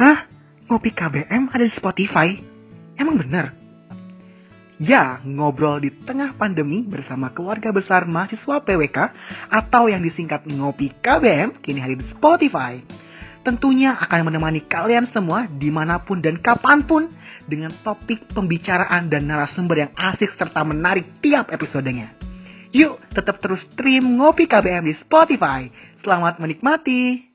Hah? Ngopi KBM ada di Spotify? Emang bener? Ya, ngobrol di tengah pandemi bersama keluarga besar mahasiswa PWK atau yang disingkat Ngopi KBM kini hadir di Spotify. Tentunya akan menemani kalian semua di mana pun dan kapan pun dengan topik pembicaraan dan narasumber yang asik serta menarik tiap episodenya. Yuk, tetap terus stream Ngopi KBM di Spotify. Selamat menikmati.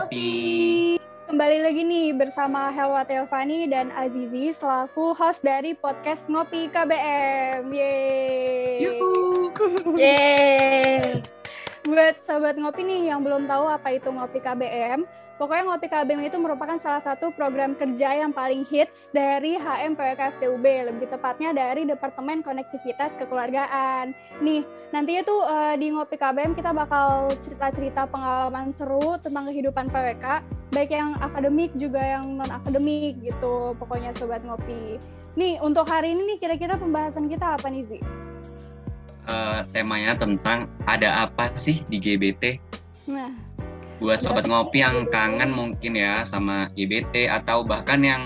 Ngopi. Kembali lagi nih bersama Helwa Teofani dan Azizi selaku host dari podcast Ngopi KBM. Yeay. Yeay. Buat Sobat Ngopi nih yang belum tahu apa itu Ngopi KBM, pokoknya Ngopi KBM itu merupakan salah satu program kerja yang paling hits dari HM PWK FTUB, lebih tepatnya dari Departemen Konektivitas Kekeluargaan. Nih, nantinya tuh eh, di Ngopi KBM kita bakal cerita-cerita pengalaman seru tentang kehidupan PWK, baik yang akademik juga yang non-akademik gitu, pokoknya Sobat Ngopi. Nih, untuk hari ini nih kira-kira pembahasan kita apa nih, Zi? Eh, temanya tentang ada apa sih di GBT? Nah, Buat Sobat Ngopi yang kangen mungkin ya sama GBT atau bahkan yang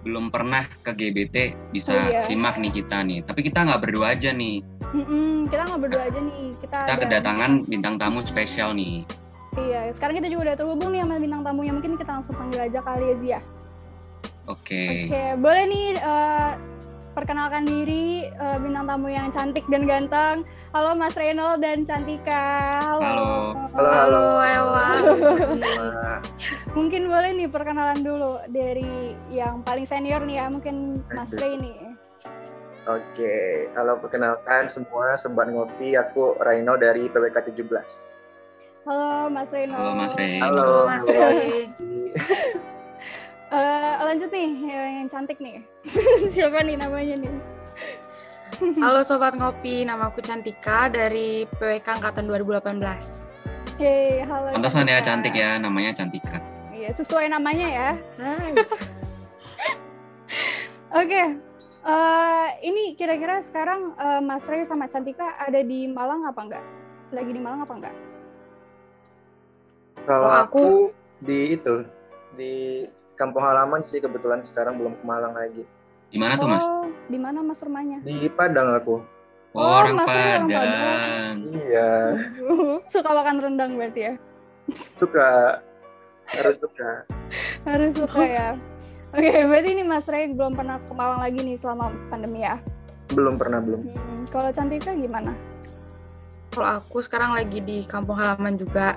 belum pernah ke GBT bisa Oh, iya. simak nih kita nih. Tapi kita nggak berdua aja nih. mm-mm, kita nggak berdua aja nih, kita, Kita ada- kedatangan bintang tamu spesial nih. Iya, sekarang kita juga udah terhubung nih sama bintang tamunya. Mungkin kita langsung panggil aja kali ya, Zia. Oke. Oke, boleh nih eh, perkenalkan diri eh, bintang tamu yang cantik dan ganteng. Halo Mas Reynold dan Cantika. Halo. Halo. Halo Ewa. Mungkin boleh nih perkenalan dulu dari yang paling senior nih ya, mungkin Mas Rey nih. Oke, halo perkenalkan semua Sobat Ngopi, aku Raino dari PWK 17. Halo Mas Reynold. Halo Mas Rey. Halo Mas Rey. Eh, lanjut nih yang, yang cantik nih. Siapa nih namanya nih? Halo Sobat Ngopi, nama aku Cantika dari PWK Angkatan 2018. Oke, halo. Pantesan ya cantik ya, namanya Cantika. Iya, sesuai namanya ya. Hai. Oke, eh, ini kira-kira sekarang eh, Mas Ray sama Cantika ada di Malang apa enggak? Lagi di Malang apa enggak? Kalau Kalau aku, aku- di itu di kampung halaman sih kebetulan sekarang belum ke Malang lagi. Di mana tuh Mas? Oh, di mana Mas rumahnya? Di Padang aku. Oh, Oh, orang Mas orang Padang. Iya, Suka makan rendang berarti ya? suka harus suka. Harus suka ya. Oke, berarti ini Mas Ray belum pernah ke Malang lagi nih selama pandemi ya. Belum pernah belum. Hmm, kalau Cantika gimana? Kalau aku sekarang lagi di kampung halaman juga.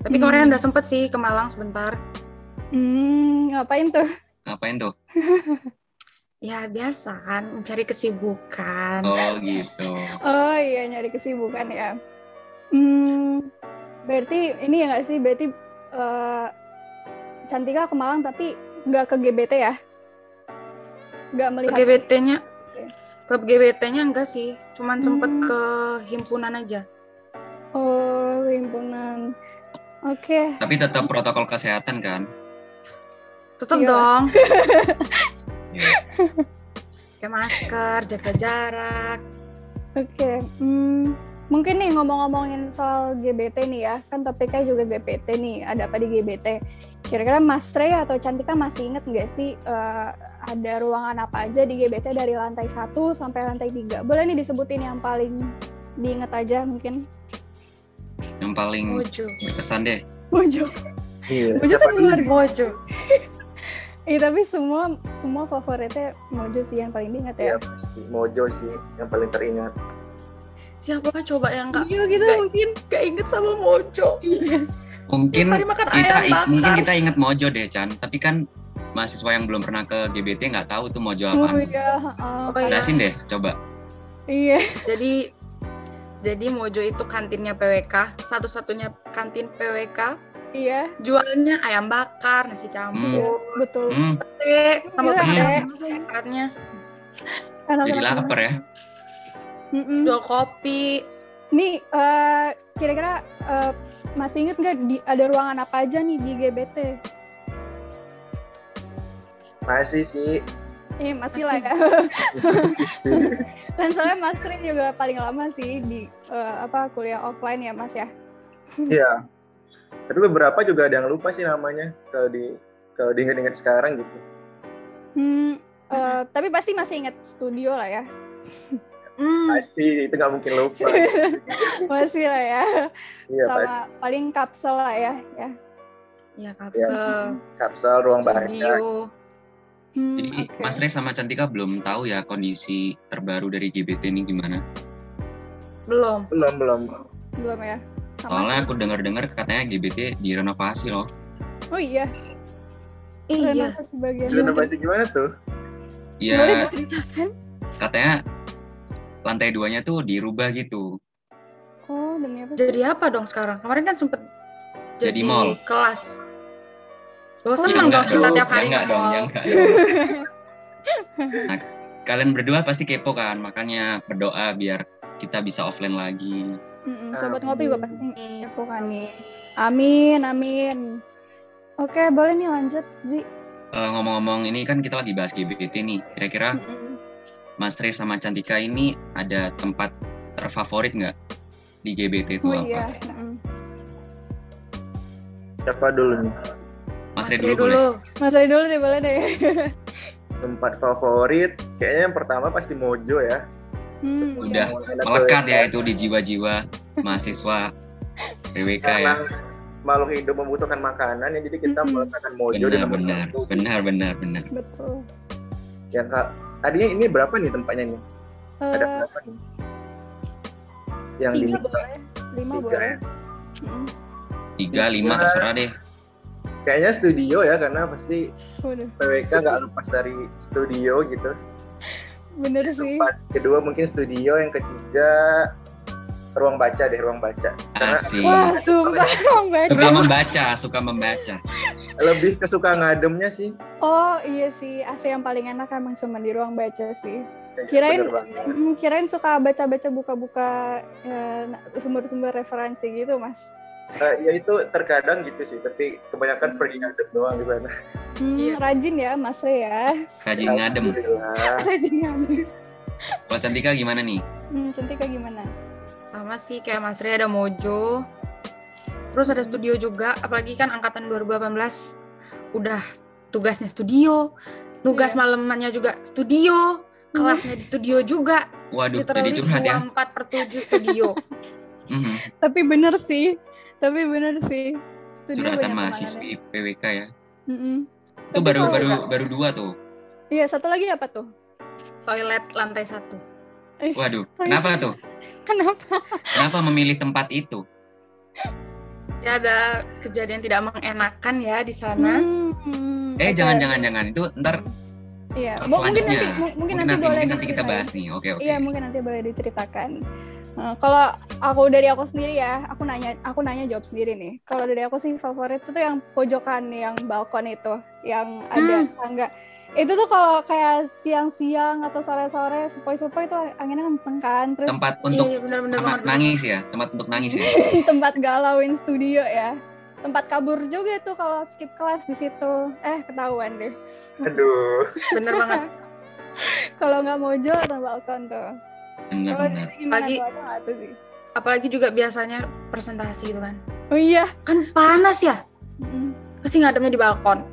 Tapi Hmm. kemarin udah sempet sih ke Malang sebentar. Hmm, ngapain tuh? Ngapain tuh? Ya biasa kan, mencari kesibukan. Oh gitu. Oh iya nyari kesibukan ya. Hmm, berarti ini ya nggak sih? Berarti eh, Cantika ke Malang tapi nggak ke GBT ya? Nggak Ke melihat. GBT-nya ke GBT-nya enggak sih, cuman sempet Hmm. ke himpunan aja. Oh himpunan. Oke. Tapi tetap protokol kesehatan kan? Tetep Iya. dong, Iya. pakai masker, jaga jarak. Oke. Hmm, mungkin nih ngomong-ngomongin soal GBT nih ya, kan topiknya juga GPT nih. Ada apa di GBT? Kira-kira Mas Ray atau Cantika masih inget nggak sih eh, ada ruangan apa aja di GBT dari lantai 1 sampai lantai 3? Boleh nih disebutin yang paling diinget aja mungkin. Yang paling Mojo. berkesan deh. Mojo. Iya. Mojo tuh luar? Mojo. Iya tapi semua semua favoritnya Mojo sih yang paling diinget ya. Iya, pasti. Mojo sih yang paling teringat. Siapa coba yang nggak Iya gitu nggak- mungkin. nggak inget sama Mojo? Iya. Mungkin makan kita ayam bakar. mungkin kita inget Mojo deh Chan, tapi kan mahasiswa yang belum pernah ke GBT nggak tahu tuh Mojo Oh apaan. iya. heeh. Oh, iya. Jelasin deh, coba. Iya. Jadi jadi Mojo itu kantinnya PWK, satu-satunya kantin PWK. Iya. Jualnya ayam bakar, nasi campur, Betul. Hmm, pete, sama Iya. pete, makannya. Enak jadi lapar ya. Mm-mm. Jual kopi. Nih, eh, kira-kira eh, masih inget nggak di, ada ruangan apa aja nih di GBT? Masih sih. Iya masih lah ya. Masih. Dan soalnya Mas Rin juga paling lama sih di eh, apa kuliah offline ya Mas ya. Iya. Tapi beberapa juga ada yang lupa sih namanya kalau di kalau diingat-ingat sekarang gitu. Hmm, eh, tapi pasti masih ingat studio lah ya. Hmm, Pasti itu nggak mungkin lupa. masih lah ya. Iya, Sama pasti. paling kapsel lah ya. ya. ya kapsel, Kapsel ruang baca. studio. Hmm, Jadi oke. Mas Rey sama Cantika belum tahu ya kondisi terbaru dari GBT ini gimana. Belum. Belum belum. belum ya. Sama Soalnya sih. aku dengar-dengar katanya GBT direnovasi loh. Oh iya. Iya. Renovasi bagian. Renovasi gimana tuh? Ya diceritakan? katanya lantai duanya tuh dirubah gitu. Oh demi apa? Jadi apa dong sekarang? Kemarin kan sempet Jadi jadi, mall. kelas. Oh, Ya seneng dong kita tiap hari ya enggak ke dong, mall. ya enggak dong. Nah, kalian berdua pasti kepo kan, makanya berdoa biar kita bisa offline lagi. Mm-mm, Sobat ngopi juga pasti Iya. kepo kan nih. Amin, amin. Oke, boleh nih lanjut, Zi. Eh, ngomong-ngomong ini kan kita lagi bahas GBT nih. Kira-kira Mm-mm. Mas Rey sama Cantika ini ada tempat terfavorit nggak di GBT itu Oh apa? iya. Siapa dulu nih? Mas Mas Rey Ray dulu, boleh. dulu. Mas Ray dulu deh, boleh deh. Tempat favorit kayaknya yang pertama pasti Mojo ya. Hmm, Udah, Melekat ya itu di jiwa-jiwa mahasiswa PWK ya. Makhluk hidup membutuhkan makanan ya jadi kita Mm-mm. meletakkan Mojo di Benar, nomor benar, satu. benar, benar, benar. Betul. Yang kak, tadinya ini berapa nih tempatnya nih? Ada Eh, berapa nih? Yang tiga di boleh, lima tiga boleh. ya. Mm-mm. Tiga, lima, Tiga. terserah deh. Kayaknya studio ya karena pasti Waduh, PWK nggak lepas dari studio gitu. Bener sih. Tempat kedua mungkin studio, yang ketiga ruang baca deh ruang baca. Karena Asik. Wah, sumpah ruang Suka baca. membaca, suka membaca. lebih kesuka ngademnya sih. Oh iya sih, AC yang paling enak emang cuma di ruang baca sih. Kayak Kirain-. Mm, kirain suka baca-baca buka-buka eh, sumber-sumber referensi gitu, Mas. Eh, ya itu terkadang gitu sih, tapi kebanyakan pergi ngadem doang di sana. Hmm, Iya. Rajin ya, Mas Re ya. Rajin ngadem. Rajin ngadem. Kalau Cantika gimana nih? Hmm, Cantika gimana? Sama sih kayak Mas Ray ada Mojo. Terus ada studio juga, apalagi kan angkatan 2018 udah tugasnya studio, tugas Iya. malamannya juga studio, kelasnya di studio juga. Waduh, jadi Literally curhat ya. 24 per 7 studio. Mhm. Tapi bener sih, tapi bener sih. Studio Curhatan banyak mahasiswi PWK ya. Mm-mm. Itu Tapi baru baru baru dua tuh. Iya, satu lagi apa tuh? Toilet lantai satu. Eh, Waduh, kenapa tuh? Kenapa? Kenapa memilih tempat itu? Ya ada kejadian tidak mengenakan ya di sana. Hmm, Eh oke. jangan jangan jangan itu ntar Iya, Mo- mungkin nanti selanjutnya. mu- mungkin, nanti, boleh mungkin nanti kita bahas nih. Oke oke. Iya, mungkin nanti boleh diceritakan. Nah, kalau aku dari aku sendiri ya, aku nanya aku nanya jawab sendiri nih. Kalau dari aku sih favorit itu tuh yang pojokan yang balkon itu, yang ada Hmm. tangga. Itu tuh kalau kayak siang-siang atau sore-sore sepoi-sepoi itu anginnya kenceng kan, terus Tempat Iya, untuk iya benar-benar tempat banget. nangis ya, tempat untuk nangis ya. tempat galauin studio ya. Tempat kabur juga tuh kalau skip kelas di situ. Eh, ketahuan deh. Aduh. Bener banget. Kalau nggak mojo atau balkon tuh. Kalau Pagi- tuh sih? Apalagi juga biasanya presentasi gitu kan. Oh iya. Kan panas ya. Mm, Pasti ngademnya di balkon.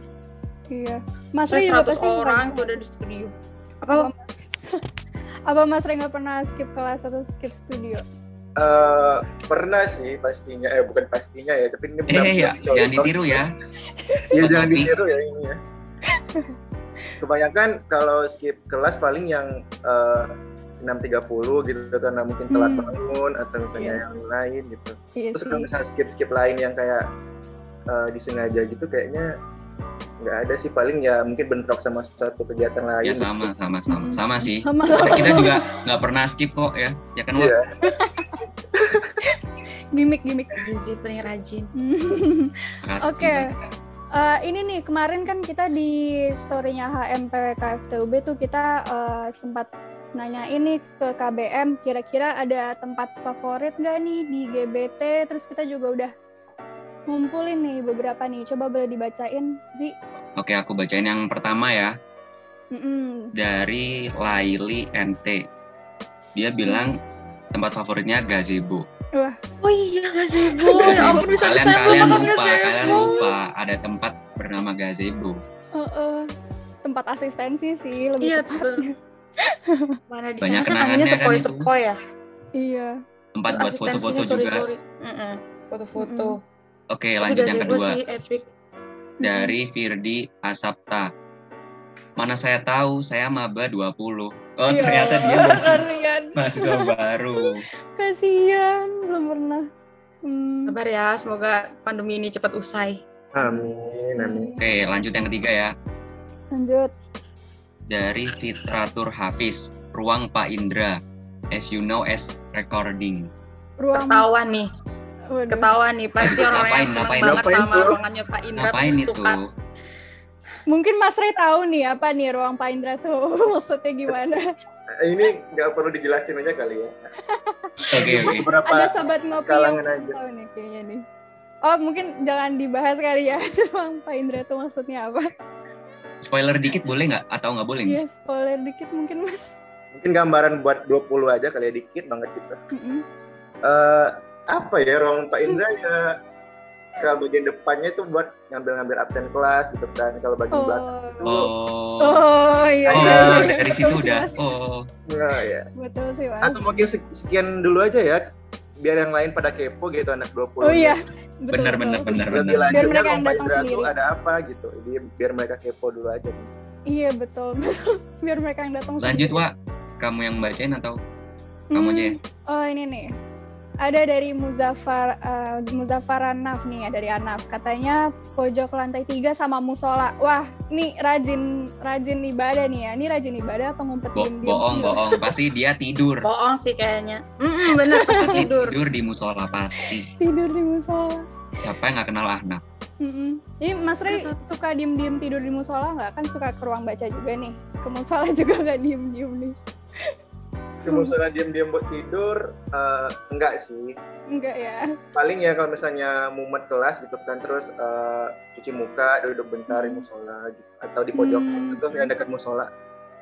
iya. Mas Ri juga 100 pasti orang tuh ada di studio. Apa? Apa Mas Ri nggak pernah skip kelas atau skip studio? Eh, pernah sih pastinya, eh bukan pastinya ya, tapi ini Eh ya, benar-benar jangan ditiru ya. Iya jangan ditiru ya ini ya. Kebanyakan kalau skip kelas paling yang eh, 6.30 gitu karena mungkin telat Hmm. bangun atau misalnya Iya. yang lain gitu. Iya Terus kalau misalnya skip-skip lain yang kayak eh, disengaja gitu kayaknya nggak ada sih paling ya mungkin bentrok sama suatu kegiatan lain. Ya sama sama sama Mm-mm. sama sih. Sama Kita, kita juga nggak pernah skip kok ya. Ya kan? Iya. gimmick gimmick. Zizi paling rajin. Makasih, Oke. Cinta. Eh, ini nih kemarin kan kita di story-nya HMPWK FTUB tuh kita eh, sempat nanya ini ke KBM kira-kira ada tempat favorit nggak nih di GBT terus kita juga udah ngumpulin nih beberapa nih. Coba boleh dibacain, Zi. Oke, aku bacain yang pertama ya Mm-mm. dari Laili NT. Dia bilang tempat favoritnya gazebo. Oh iya gazebo. Ya ampun bisa kalian saya kalian lupa, gazebo. kalian lupa ada tempat bernama gazebo. Heeh. tempat asistensi sih lebih Iya, tepatnya. Mana di Banyak sana kan kenangannya namanya kan sepoi-sepoi ya. Iya. Tempat buat foto-foto juga. sorry. Mm-mm, Foto-foto. Oke, lanjut yang kedua. sih epic. Dari Firdi Asapta. Mana saya tahu, saya maba 20. Oh, Iya. ternyata dia masih mahasiswa baru. Kasihan, belum pernah. Hmm. Sabar ya, semoga pandemi ini cepat usai. Amin, amin. Oke, lanjut yang ketiga ya. Lanjut. Dari Fitratur Hafiz, Ruang Pak Indra. As you know, as recording. Ruang Ketahuan nih, Waduh. ketahuan nih. Pasti orang-orang yang seneng ngapain? banget Ngapain sama tuh? ruangannya Pak Indra Ngapain tuh itu? suka. Mungkin Mas Ray tahu nih apa nih ruang Pak Indra tuh maksudnya gimana? Ini nggak perlu dijelasin aja kali ya. Oke, oke. Beberapa Ada sobat ngopi yang aja. tahu nih kayaknya nih. Oh mungkin jangan dibahas kali ya ruang Pak Indra tuh maksudnya apa? Spoiler dikit boleh nggak? Atau nggak boleh nih? Iya spoiler dikit mungkin Mas. mungkin gambaran buat 20 aja kali ya dikit banget gitu. Mm-mm. Eh apa ya ruang Pak Indra ya kalau bagian depannya itu buat ngambil-ngambil absen kelas gitu kan. Kalau bagian belakang Oh. itu Oh. Oh iya Oh, iya. iya. dari Betul situ sih, udah. Mas. Oh. enggak ya. Betul sih Mas. Atau mungkin sek- sekian dulu aja ya biar yang lain pada kepo gitu anak 20. Oh iya. Betul, Benar, betul. benar, benar, lanjutnya mereka yang datang Indra sendiri. ada apa gitu. Jadi biar mereka kepo dulu aja. Iya betul betul. Biar mereka yang datang. Lanjut, sendiri. Wak. Kamu yang bacain atau kamu aja ya? Hmm, Oh ini nih. Ada dari Muzaffar uh, Muzaffar Anaf nih ya dari Anaf. Katanya pojok lantai tiga sama musola. Wah, nih rajin rajin ibadah nih ya. Ini rajin ibadah apa ngumpet Bo bohong, bohong. Pasti dia tidur. Bohong sih kayaknya. Mm bener pasti tidur. Tidur di musola pasti. Tidur di musola. Siapa yang nggak kenal Ahnaf? Mm-mm. Ini Mas Ray Gitu. suka diem-diem tidur di musola nggak? Kan suka ke ruang baca juga nih. Ke musola juga nggak diem-diem nih. Cuma misalnya diam-diam buat tidur, eh, enggak sih. Enggak ya. Paling ya kalau misalnya mumet kelas gitu kan, terus eh, cuci muka, duduk bentar di musola gitu. Atau di pojok Hmm. itu yang dekat musola.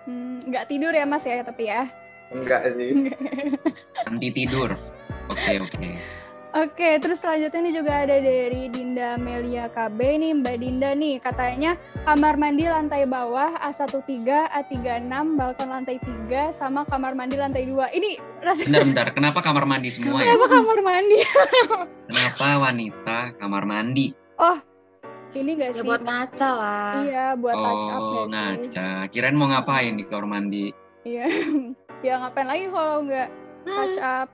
Hmm, nggak tidur ya Mas ya tapi ya. Enggak sih. Anti tidur. Oke, oke. Oke, terus selanjutnya ini juga ada dari Dinda Melia KB nih, Mbak Dinda nih, katanya kamar mandi lantai bawah A13, A36, balkon lantai 3, sama kamar mandi lantai 2. Ini rasanya Bentar, bentar. Kenapa kamar mandi semua ya? kenapa kamar mandi? Kenapa wanita kamar mandi? Ini gak Ya sih? buat ngaca lah. Iya, buat touch up Oh, gak sih? ngaca. Kirain mau ngapain di kamar mandi? Iya. ya ngapain lagi kalau nggak touch up?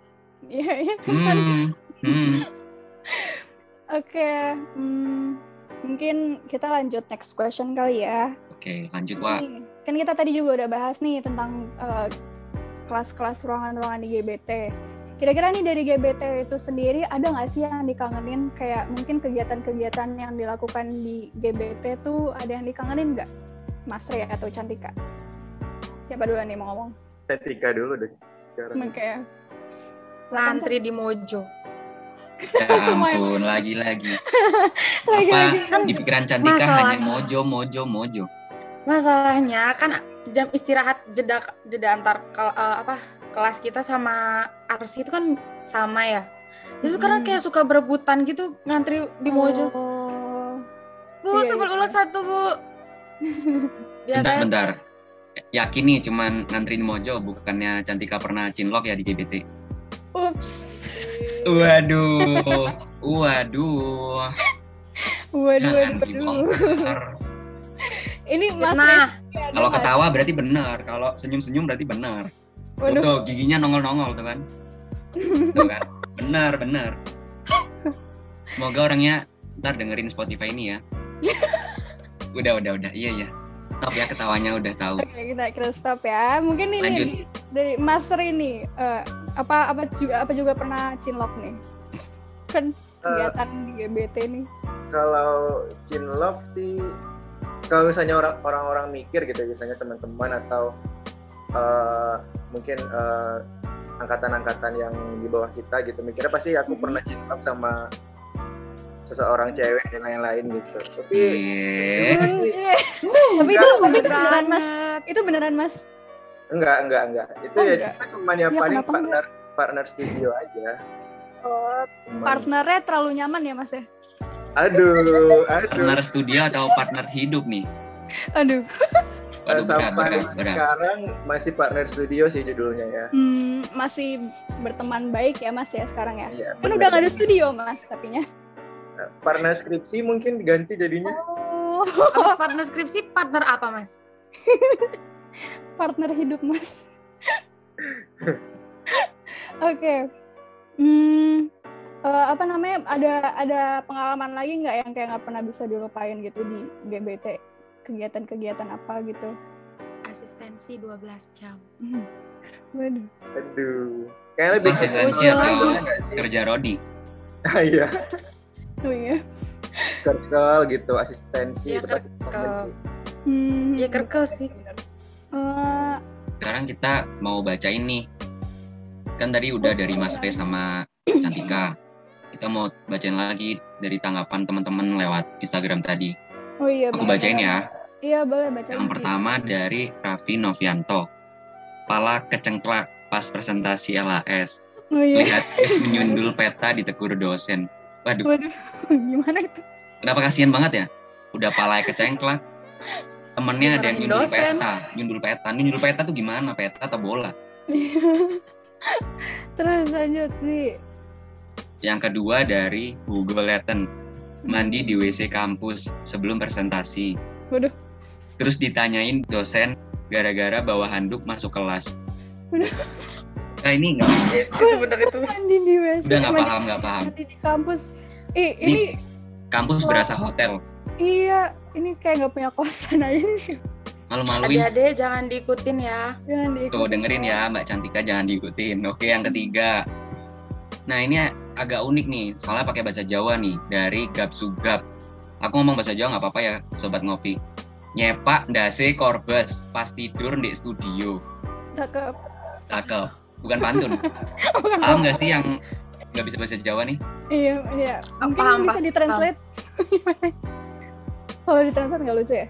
Iya, iya kan cari- Hmm, hmm. Oke, hmm, mungkin kita lanjut next question kali ya. Oke, lanjut, Wak. Kan kita tadi juga udah bahas nih tentang eh, kelas-kelas ruangan-ruangan di GBT. Kira-kira nih dari GBT itu sendiri ada nggak sih yang dikangenin kayak mungkin kegiatan-kegiatan yang dilakukan di GBT tuh ada yang dikangenin nggak? Mas Ray atau Cantika? Siapa duluan nih mau ngomong? Etika dulu deh sekarang. Oke. Ngantri di Mojo. Ya ampun, lagi-lagi. Lagi-lagi Apa di pikiran Cantika Masalah. hanya mojo, mojo, mojo. Masalahnya kan jam istirahat jeda jeda antar kel- eh, apa kelas kita sama arsi itu kan sama ya. Itu karena Mm-mm. kayak suka berebutan gitu ngantri di Mojo. Oh. Bu, Iya, sebel iya. ulek satu, Bu. Bentar, bentar. Yakin nih cuman ngantri di mojo, bukannya Cantika pernah cinlok ya di GBT? Ups. Waduh, waduh. Waduh, Jangan waduh. dibongkar. Ini Mas Nah, Kalau ketawa berarti benar, kalau senyum-senyum berarti benar. Waduh. Tuh, giginya nongol-nongol tuh kan. Tuh kan. Benar, benar. Semoga orangnya ntar dengerin Spotify ini ya. Udah, udah, udah. Iya, iya. Stop ya ketawanya udah tahu. Oke, kita kita stop ya. Mungkin ini Lanjut. nih, dari Mas Rini eh, apa apa juga apa juga pernah cinlok nih? Kan kegiatan di GBT nih. Kalau cinlok sih, kalau misalnya orang orang-orang mikir gitu, misalnya teman-teman atau eh, mungkin eh, angkatan-angkatan yang di bawah kita gitu, mikirnya pasti aku Mhm. pernah cinlok sama seseorang cewek dan lain-lain gitu tapi Iya. Hmm, iya. tapi itu tapi itu beneran mas itu beneran mas enggak enggak enggak. Itu Oh, ya enggak. kita cuma ya Ya, paling partner partner studio aja. Oh, partnernya terlalu nyaman ya mas ya? Aduh aduh. Partner studio atau partner hidup nih? aduh. Waduh, berat, sampai berat, berat. sekarang masih partner studio sih judulnya ya. Hmm, masih berteman baik ya mas ya sekarang ya? Iya, kan bener. udah nggak ada studio mas tapinya. Partner skripsi mungkin diganti jadinya. Oh. Partner skripsi, partner apa, Mas? partner hidup mas oke hmm eh, apa namanya ada ada pengalaman lagi nggak yang kayak nggak pernah bisa dilupain gitu di GBT kegiatan-kegiatan apa gitu Asistensi 12 jam. Hmm. waduh aduh kayak lebih ke Asistensi atau kerja Rodi? Ah, iya oh iya kerkel gitu asistensi Iya, kerkel. hmm. Ya kerkel sih. Eh, Sekarang kita mau bacain nih. Kan tadi udah dari Mas Re sama Cantika. Kita mau bacain lagi dari tanggapan teman-teman lewat Instagram tadi. oh iya Aku boleh, bacain ya. iya boleh bacain Yang sih. pertama dari Raffi Novianto. Pala kecengklak pas presentasi LAS. oh iya Lihat Chris menyundul peta di tegur dosen. Waduh, waduh gimana itu kenapa kasihan banget ya? Udah pala kecengklak. Temennya ada yang nyundul dosen. peta. Nyundul peta. Nyundul peta tuh gimana? Peta atau bola? terus lanjut sih Yang kedua dari Hugo Letten. Mandi di WC kampus sebelum presentasi. Waduh. Terus ditanyain dosen gara-gara bawa handuk masuk kelas. Waduh. Nah ini nggak Itu bener itu. mandi di WC udah nggak paham nggak paham. mandi di kampus Ih, Ini- ini Kampus berasa hotel. iya ini kayak nggak punya kosan aja sih Malu-maluin. Adik-adik jangan diikutin ya. jangan diikuti Tuh dengerin ya Mbak Cantika jangan diikutin. Oke yang ketiga. Nah ini agak unik nih soalnya pakai bahasa Jawa nih dari Gap Sugap. Aku ngomong bahasa Jawa nggak apa-apa ya sobat ngopi. Nyepak ndase korbes pas tidur di studio. cakep Cakep. Bukan pantun. Bukan Paham nggak sih yang nggak bisa bahasa Jawa nih? iya iya mungkin Paham, bisa paham. ditranslate Kalau ditranslate nggak lucu ya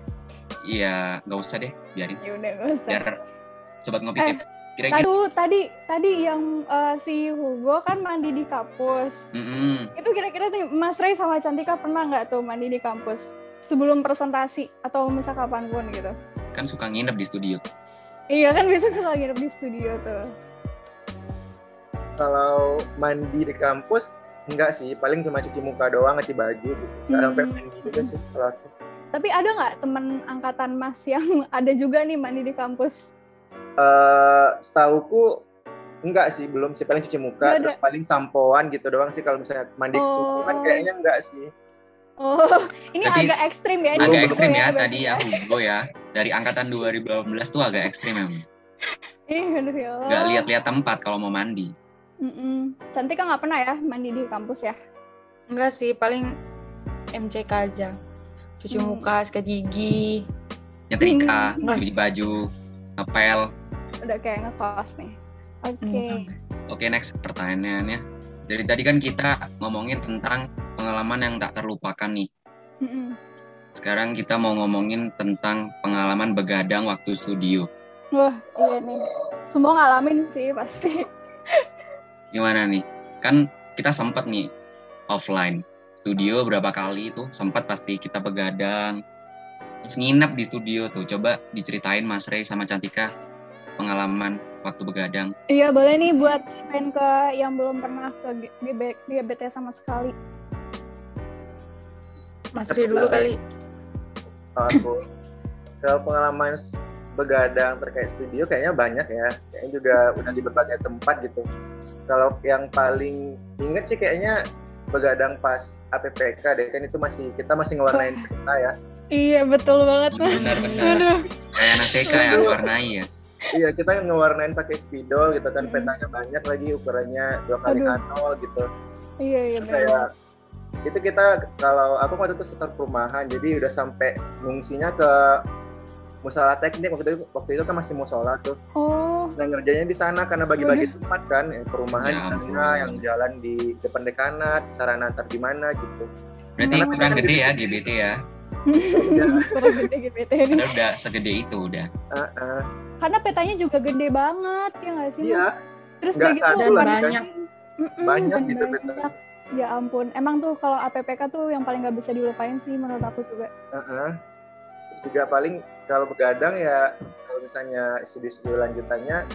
Iya nggak usah deh biarin. ya udah nggak usah Biar sobat ngopi Eh, kira-kira. Tadi, tadi tadi yang eh, si Hugo kan mandi di kampus. Mm-mm. Itu kira-kira tuh Mas Ray sama Cantika pernah nggak tuh mandi di kampus sebelum presentasi atau misal kapan pun gitu? Kan suka nginep di studio. Iya kan biasa suka nginep di studio tuh. kalau mandi di kampus enggak sih paling cuma cuci muka doang cuci baju gitu nggak Hmm. sampai mandi juga sih kalau aku Tapi ada nggak temen angkatan Mas yang ada juga nih mandi di kampus? Eh, setauku enggak sih belum sih paling cuci muka terus paling sampoan gitu doang sih kalau misalnya mandi Oh. susu kan kayaknya enggak sih Oh, ini agak ekstrim ya. ini Agak ekstrim ya berarti tadi ya Hugo ya. Dari angkatan 2018 tuh agak ekstrim emang. Ih, aduh ya Allah. Nggak lihat-lihat tempat kalau mau mandi. Mm-mm. Cantika nggak pernah ya mandi di kampus ya? Enggak sih, paling MCK aja. Cuci Hmm. muka, sikat gigi. Nyetrika, Hmm. cuci baju, ngepel. Udah kayak ngekos nih. Oke. Hmm. Oke next pertanyaannya. Dari tadi kan kita ngomongin tentang pengalaman yang tak terlupakan nih. Mm-mm. Sekarang kita mau ngomongin tentang pengalaman begadang waktu studio. Wah, iya nih. Semua ngalamin sih pasti. Gimana nih? Kan kita sempat nih offline studio berapa kali itu sempat pasti kita begadang terus nginep di studio tuh coba diceritain Mas Ray sama Cantika pengalaman waktu begadang Iya, boleh nih buat ceritain ke yang belum pernah ke GBT sama sekali. Mas Ri dulu kali. kalau aku kalau pengalaman begadang terkait studio kayaknya banyak ya kayaknya juga udah di berbagai tempat gitu kalau yang paling inget sih kayaknya begadang pas APPK deh kan itu masih kita masih ngewarnain peta ya Iya, betul banget, Mas. benar-benar Aduh. kayak anak TK yang warnai ya iya kita ngewarnain pakai spidol gitu kan Hmm. petanya banyak lagi ukurannya dua kali Aduh. nol gitu Iya, iya, benar. kayak itu kita kalau aku waktu itu sekitar perumahan jadi udah sampai ngungsinya ke musola teknik waktu itu waktu itu kan masih musola tuh Oh, nah ngerjainnya di sana karena bagi-bagi tempat kan yang perumahan Ya di sana yang jalan di depan dekanat sarana antar di mana gitu Berarti Karena kurang gede ya GBT ya. Kurang gede GPT ini. Padahal udah segede itu udah. Ah, ah. Karena petanya juga gede banget ya nggak sih Iya, mas? Terus udah gitu kan- lagi kan. Banyak dan gitu banyak. Ya ampun, emang tuh kalau APPK tuh yang paling nggak bisa dilupain sih menurut aku juga. ah, ah. Terus juga paling kalau begadang ya kalau misalnya studi-studi lanjutannya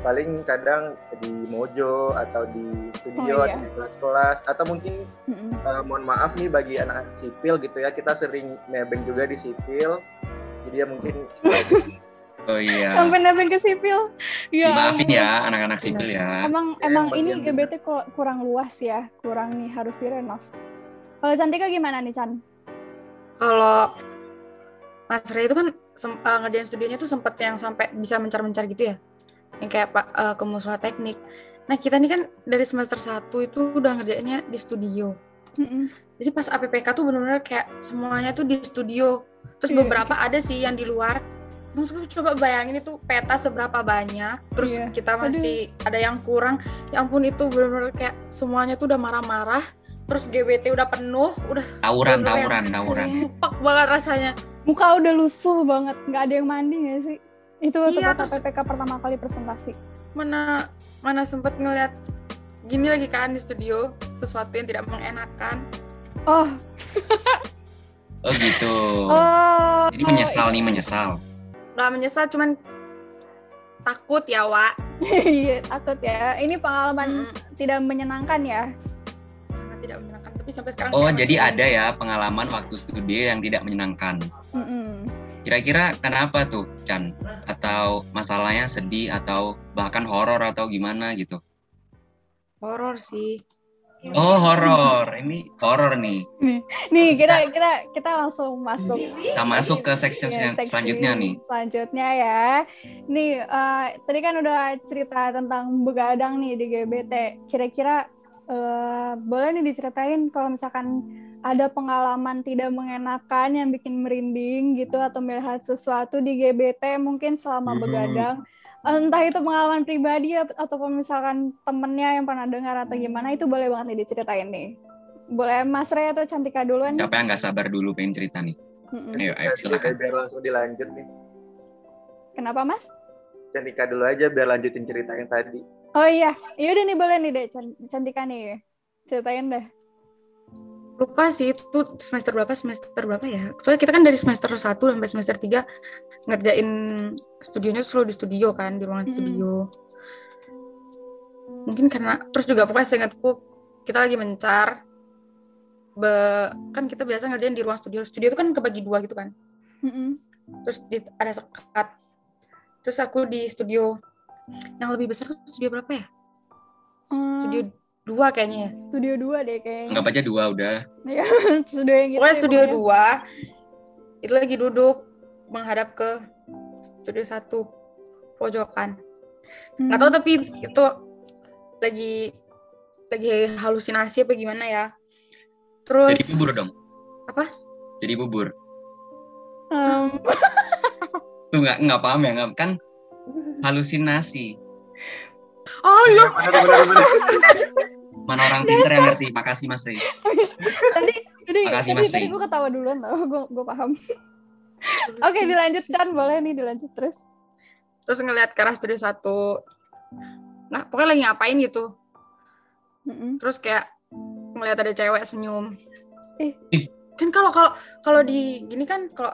paling kadang di Mojo atau di studio Oh, iya. atau di kelas-kelas atau mungkin Mm-mm. eh, mohon maaf nih bagi anak sipil gitu ya kita sering nebeng juga di sipil jadi ya mungkin Oh iya. Sampai nebeng ke sipil. Ya, ampun. ya anak-anak sipil ya. Emang Ya, emang ini. GBT ku- kurang luas ya, kurang nih harus direnov. Kalau Cantika gimana nih Chan? Kalau Mas Ray itu kan eh, ngerjain studionya tuh sempet yang sampai bisa mencar-mencar gitu ya. Yang kayak Pak eh, ke musyola teknik. Nah, kita nih kan dari semester 1 itu udah ngerjainnya di studio. Mm-mm. Jadi pas APPK tuh bener-bener kayak semuanya tuh di studio. Terus Iya. beberapa ada sih yang di luar. Terus coba bayangin itu peta seberapa banyak. Terus Iya. kita masih ada yang kurang. Ya ampun itu bener-bener kayak semuanya tuh udah marah-marah. Terus GBT udah penuh, udah Tawuran, tawuran, tawuran. sumpek banget rasanya. Muka udah lusuh banget, nggak ada yang mandi nggak sih? Itu waktu Iya, pas terus- APPK pertama kali presentasi. Mana mana sempet ngeliat gini lagi kan di studio sesuatu yang tidak mengenakan. Oh, Oh gitu. oh. Jadi menyesal nih, menyesal. Gak menyesal cuman takut ya, Wak. Iya, takut ya. Ini pengalaman Mm-mm. tidak menyenangkan ya. Tidak menyenangkan. Tapi sampai sekarang Oh, jadi masih- ada ya pengalaman waktu studi yang tidak menyenangkan. Mm-mm. Kira-kira kenapa tuh, Chan? Atau masalahnya sedih atau bahkan horor atau gimana gitu? horor sih. Oh, horor. Ini horor nih. Nih kita kita kita langsung masuk. Kita masuk ke section yang seksi selanjutnya nih. Selanjutnya ya. Nih eh, tadi kan udah cerita tentang begadang nih di GBT. Kira-kira eh, boleh nih diceritain kalau misalkan ada pengalaman tidak mengenakan yang bikin merinding gitu atau melihat sesuatu di GBT mungkin selama Hmm. begadang. Entah itu pengalaman pribadi ataupun misalkan temennya yang pernah dengar atau gimana itu boleh banget nih diceritain nih. Boleh Mas Ray atau Cantika duluan? nih? Siapa yang nggak sabar dulu pengen cerita nih? Mm-mm. Ayo, ayo biar, silakan. biar langsung dilanjut nih Kenapa Mas? Cantika dulu aja biar lanjutin cerita yang tadi Oh iya, iya udah nih boleh nih deh Can- Cantika nih. Ceritain deh. Lupa sih itu semester berapa semester berapa ya? Soalnya kita kan dari semester 1 sampai semester 3 ngerjain studionya selalu di studio kan, di ruangan Mm-mm. studio. Mungkin karena terus juga pokoknya seingatku kita lagi mencar be, kan kita biasa ngerjain di ruang studio. Studio itu kan kebagi dua gitu kan. Mm-mm. Terus di, ada sekat. Terus aku di studio yang lebih besar tuh studio berapa ya? Hmm, Studio dua kayaknya ya. studio 2 deh kayaknya. Anggap aja dua udah. Iya, studio yang gitu. Pokoknya ya, studio pokoknya. 2 itu lagi duduk menghadap ke studio 1 pojokan. Hmm. Nggak tahu tapi itu lagi lagi halusinasi apa gimana ya. Terus Jadi bubur dong. apa? Jadi bubur. Em, Tuh nggak nggak paham ya nggak kan halusinasi. Oh iya. Mana orang pinter yang ngerti. Makasih Mas Ri. tadi tadi Makasih, tadi, Mas tadi gue ketawa duluan tau, gue gue paham. Oke dilanjut Chan, boleh nih dilanjut terus. Terus ngeliat ke arah studio 1. Nah, pokoknya lagi ngapain gitu. Mm-mm. Terus kayak ngeliat ada cewek senyum. Ih. Kan kalau kalau kalau di gini kan kalau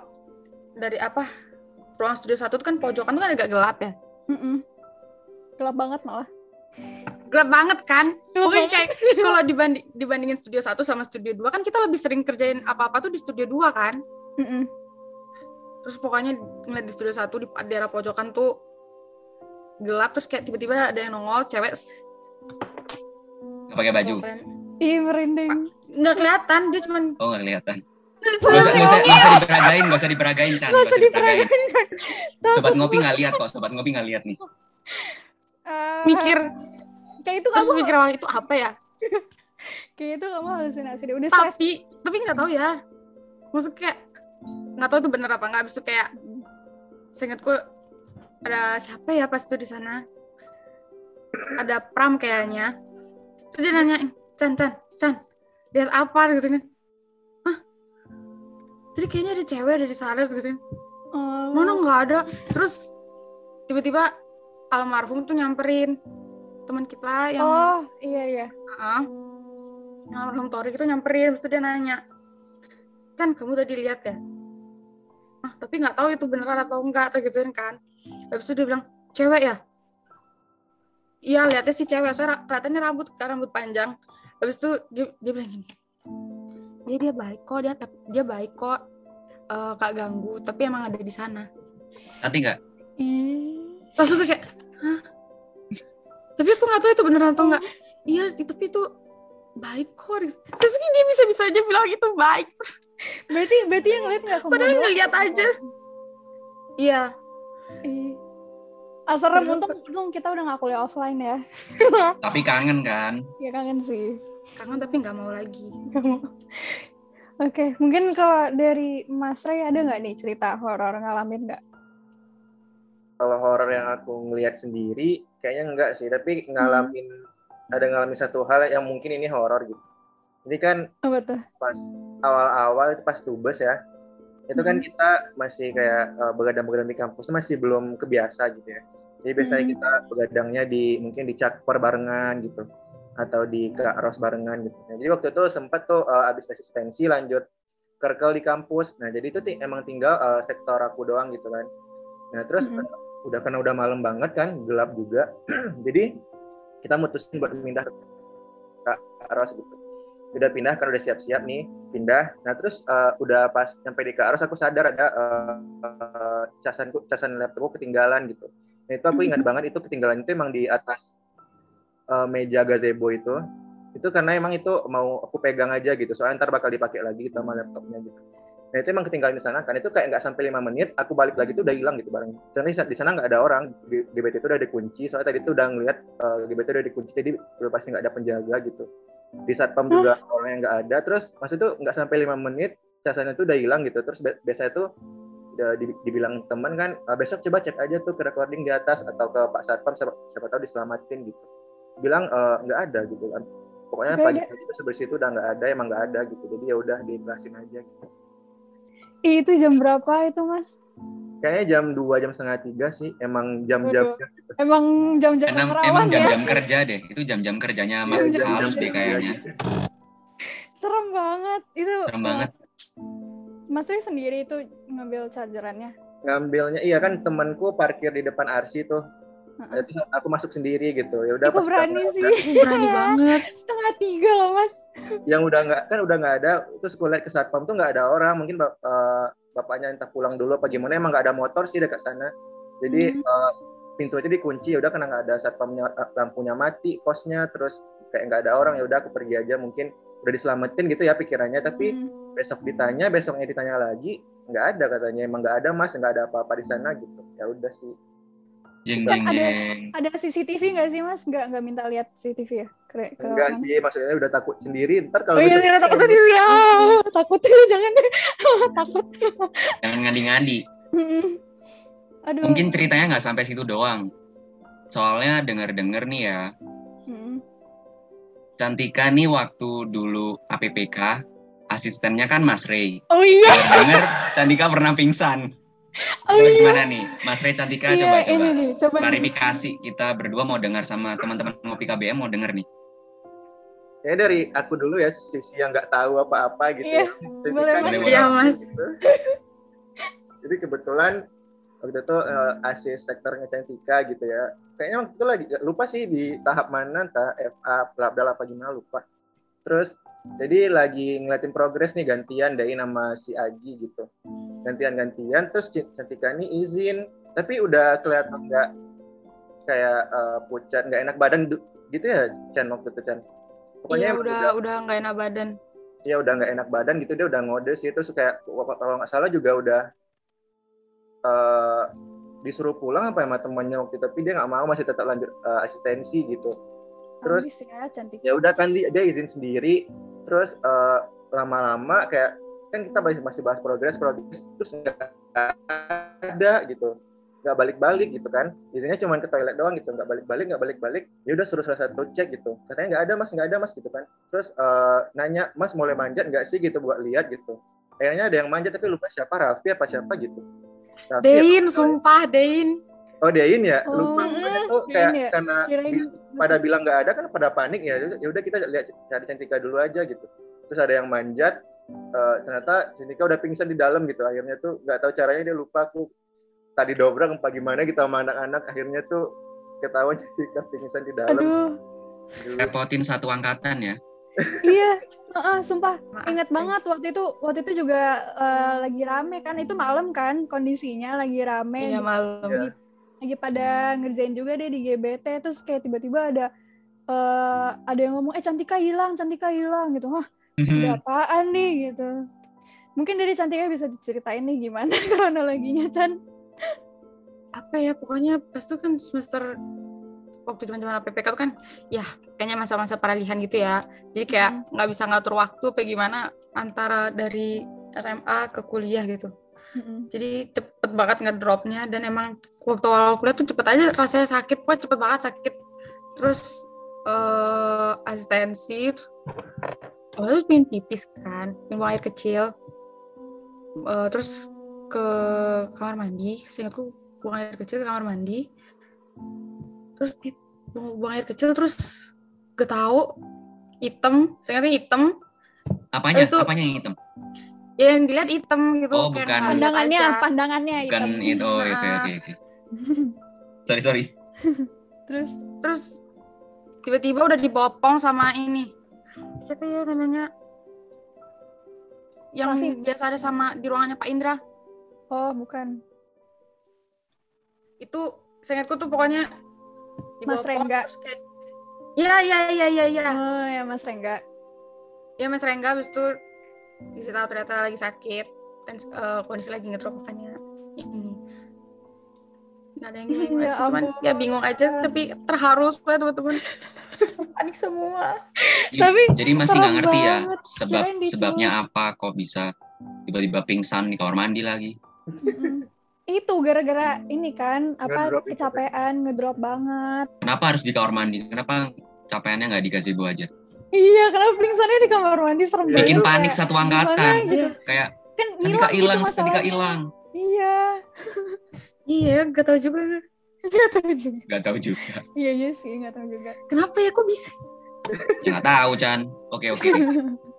dari apa ruang studio satu tuh kan pojokan tuh kan agak gelap ya. Mm-mm. Gelap banget malah. Gelap banget kan? Gelap Pokoknya banget. kayak kalau dibanding dibandingin studio 1 sama studio 2 kan kita lebih sering kerjain apa-apa tuh di studio 2 kan. Mm-mm. Terus pokoknya ngeliat di studio 1 di daerah pojokan tuh gelap terus kayak tiba-tiba ada yang nongol cewek Nggak pakai baju. Ih merinding. nggak kelihatan dia cuman Oh nggak kelihatan. Gak usah, gak usah, gak usah diberagain, gak usah diberagain, Chan. Gak usah diperagain. Sobat ngopi nggak lihat kok, sobat ngopi nggak lihat nih. Eh, mikir kayak itu terus kamu mikir awal itu apa ya kayak itu kamu halusinasi deh. Udah stres. tapi tapi nggak tahu ya maksud kayak nggak tahu itu bener apa nggak habis itu kayak seingatku ada siapa ya pas itu di sana ada pram kayaknya terus dia nanya Chan Chan Chan lihat apa gitu kan tadi kayaknya ada cewek dari Sares gitu. Oh. mana nggak ada. Terus tiba-tiba almarhum tuh nyamperin teman kita yang Oh, iya iya. Yang almarhum Torik itu nyamperin terus dia nanya kan kamu tadi lihat ya? Ah tapi nggak tahu itu beneran atau enggak atau gituin kan. Habis itu dia bilang cewek ya? Iya lihatnya sih cewek soalnya kelihatannya rambut kan rambut panjang. Habis itu dia, dia bilang gini dia dia baik kok dia dia baik kok Eh, kak ganggu tapi emang ada di sana Nanti nggak? Ih. langsung kayak hah tapi aku nggak tahu itu beneran atau enggak iya tapi itu baik kok terus gini dia bisa bisa aja bilang itu baik Berarti berarti yang ngeliat nggak padahal ngeliat aja iya. Ah, serem untung, untung kita udah nggak kuliah offline ya. Tapi kangen kan? ya kangen sih. Kangen tapi nggak mau lagi. Oke, mungkin kalau dari Mas Ray ada nggak nih cerita horor ngalamin nggak? Kalau horor yang aku ngelihat sendiri, kayaknya enggak sih. Tapi ngalamin ada ngalamin satu hal yang mungkin ini horor gitu. Jadi kan Apa tuh? pas awal-awal itu pas tubes ya, itu kan Mhm. kita masih kayak eh, begadang-begadang di kampus masih belum kebiasa gitu ya. Jadi biasanya Mhm. kita begadangnya di mungkin di cakper barengan gitu atau di ros barengan gitu. Nah, jadi waktu itu sempat tuh eh, abis asistensi lanjut kerkel di kampus. Nah jadi itu emang tinggal eh, sektor aku doang gitu kan. Nah terus Mhm. eh, udah karena udah malam banget kan, gelap juga. jadi kita mutusin buat pindah ke ros gitu udah pindah kan udah siap-siap nih pindah nah terus eh, udah pas sampai di Karos aku sadar ada eh, eh, casanku casan laptopku ketinggalan gitu nah itu aku ingat banget itu ketinggalan itu emang di atas eh, meja gazebo itu itu karena emang itu mau aku pegang aja gitu. Soalnya ntar bakal dipakai lagi gitu sama laptopnya gitu. Nah itu emang ketinggalan di sana kan itu kayak nggak sampai lima menit aku balik lagi itu udah hilang gitu barangnya. Soalnya di sa- di sana nggak ada orang di GBT itu udah dikunci soalnya tadi itu udah ngeliat eh, GBT udah dikunci jadi udah pasti nggak ada penjaga gitu. Di satpam juga orang yang nggak ada terus maksud tuh nggak sampai lima menit casannya tuh udah hilang gitu. Terus bi- biasanya tuh di- dibilang teman kan "Ah, besok coba cek aja tuh ke recording di atas atau ke pak satpam siapa, siapa tahu diselamatin gitu bilang "Eh, nggak ada gitu kan pokoknya Nggak pagi pagi itu sebersih itu udah nggak ada emang nggak ada gitu jadi ya udah diikhlasin aja gitu. Itu jam berapa itu Mas? kayaknya jam 2 jam setengah tiga sih emang jam-jam gitu. Emang jam-jam Emang, rawan emang ya? jam-jam kerja deh. Itu jam-jam kerjanya Mas Jam-jam halus kerja. deh kayaknya. Serem banget. Itu Serem banget. Mas Ray sendiri itu ngambil chargerannya. ngambilnya iya kan temanku parkir di depan Arsi tuh Terus aku masuk sendiri gitu. Ya udah pas berani sih? berani banget. Setengah tiga loh Mas. yang udah nggak kan udah nggak ada terus aku lihat ke satpam tuh nggak ada orang. Mungkin bap- eh, bapaknya entah pulang dulu apa gimana. Emang nggak ada motor sih dekat sana. Jadi Hmm. eh, pintu aja dikunci. Ya udah karena nggak ada satpamnya eh, lampunya mati kosnya terus kayak nggak ada orang ya udah aku pergi aja. Mungkin udah diselamatin gitu ya pikirannya. Tapi Hmm. besok ditanya besoknya ditanya lagi nggak ada katanya. Emang nggak ada mas. Nggak ada apa-apa di sana gitu. Ya udah sih Jeng jeng ada- jeng. Ada CCTV nggak sih Mas? Nggak nggak minta lihat CCTV ya? Ke, ke enggak mana? sih maksudnya udah takut sendiri ntar kalau Oh iya, iya, takut sendiri ya. Takut jangan deh. takut. Jangan ngadi-ngadi. Aduh. Mungkin ceritanya nggak sampai situ doang. Soalnya denger-denger nih ya, Mm. Cantika nih waktu dulu APPK, asistennya kan Mas Ray. Oh iya. Denger Cantika pernah pingsan. Oh iya. gimana nih, Mas Ray Cantika Iya, coba-coba ini nih, coba klarifikasi. Kita berdua mau dengar sama teman-teman ngopi KBM mau denger nih. ya dari aku dulu ya sisi yang nggak tahu apa-apa gitu Iya, ya. Jadi boleh, kan- Mas. Iya, Mas. gitu. Jadi kebetulan waktu itu eh, asis sektornya Cantika gitu ya. Kayaknya waktu itu lagi lupa sih di tahap mana, entah FA, Labdal apa gimana lupa. Terus jadi lagi ngeliatin progres nih gantian dari nama si Aji gitu. Gantian-gantian terus Cantika ini izin, tapi udah kelihatan nggak kayak eh, pucat, nggak enak badan gitu ya Chan waktu itu Chan. iya emang udah udah nggak enak badan. Ya udah nggak enak badan gitu dia udah ngode sih. Terus kayak kalau nggak salah juga udah eh, disuruh pulang apa ya sama temannya waktu itu tapi dia nggak mau masih tetap lanjut eh, asistensi gitu. Terus ya, ya udah kan dia, dia izin sendiri. Terus eh, lama-lama kayak kan kita masih masih bahas progres progres terus nggak ada gitu. Nggak balik-balik gitu kan. Izinnya cuma ke toilet doang gitu. Nggak balik-balik nggak balik-balik. Ya udah suruh salah satu cek gitu. Katanya nggak ada mas. Nggak ada mas gitu kan. Terus eh, nanya mas boleh manjat nggak sih? gitu buat lihat gitu. Kayaknya ada yang manjat tapi lupa siapa Raffi apa siapa gitu. Raffi Dein, apa- sumpah Dein. oh Dein ya? Oh, lupa. pokoknya tuh kayak ya? karena Kirain. pada bilang nggak ada kan pada panik ya. Ya udah kita lihat cari Cantika dulu aja gitu. Terus ada yang manjat eh, ternyata Cantika udah pingsan di dalam gitu. Akhirnya tuh nggak tahu caranya dia lupa aku tadi dobrak apa gimana gitu sama anak-anak. Akhirnya tuh ketahuan Cantika pingsan di dalam. Aduh. Repotin satu angkatan ya. iya Heeh, sumpah. Maaf, ingat banget waktu itu waktu itu juga eh, lagi rame kan. Itu malam kan kondisinya lagi rame Iya malam. Iya. lagi pada ngerjain juga deh di GBT terus kayak tiba-tiba ada eh, ada yang ngomong eh Cantika hilang Cantika hilang gitu. Wah ada apaan nih gitu mungkin dari Cantika bisa diceritain nih gimana kronologinya Chan Apa ya pokoknya pas itu kan semester waktu zaman-zaman PPK tuh kan ya kayaknya masa-masa peralihan gitu ya. Jadi kayak nggak bisa ngatur waktu apa gimana antara dari SMA ke kuliah gitu. Jadi cepet banget ngedropnya dan emang waktu awal kuliah tuh cepet aja rasanya sakit, pokoknya cepet banget sakit. Terus eh asistensi, awalnya tuh pengen pipis kan, pengen buang air kecil. Eh, terus ke kamar mandi, seingatku buang air kecil ke kamar mandi. Terus buang, buang air kecil terus gak tahu hitam, seingatnya hitam. Apanya? Itu- Apanya yang hitam? Ya yang dilihat hitam gitu. Oh, bukan. pandangannya aja. pandangannya Bukan hitam. itu. Oh, oke Ah. oke oke. Sorry sorry. terus terus tiba-tiba udah dibopong sama ini siapa ya namanya yang Raffi. biasa ada sama di ruangannya Pak Indra. Oh bukan. Itu seingatku tuh pokoknya Mas dibopong, Rengga. kayak Iya iya iya iya iya. Oh ya Mas Rengga. Ya Mas Rengga habis itu dikasih tahu ternyata lagi sakit dan eh, kondisi lagi ngedrop makanya. Ini nggak ada yang ngomong Ya cuman ya bingung aja tapi terharu semua teman-teman panik semua Jadi- Tapi jadi masih nggak ngerti ya banget. sebab sebabnya apa kok bisa tiba-tiba pingsan di kamar mandi lagi. Itu gara-gara ini kan apa Ngedrop itu. kecapean ngedrop banget Kenapa harus di kamar mandi? Kenapa capaiannya nggak di gazebo aja? iya kenapa pingsannya di kamar mandi serem Iya, banget Bikin itu panik Kayak, satu angkatan. gitu Kayak kan Cantika hilang gitu hilang. iya iya gak tahu juga nggak tahu juga Gak tahu juga. iya iya sih nggak tahu juga kenapa ya kok bisa Ya nggak tahu Chan. Oke oke.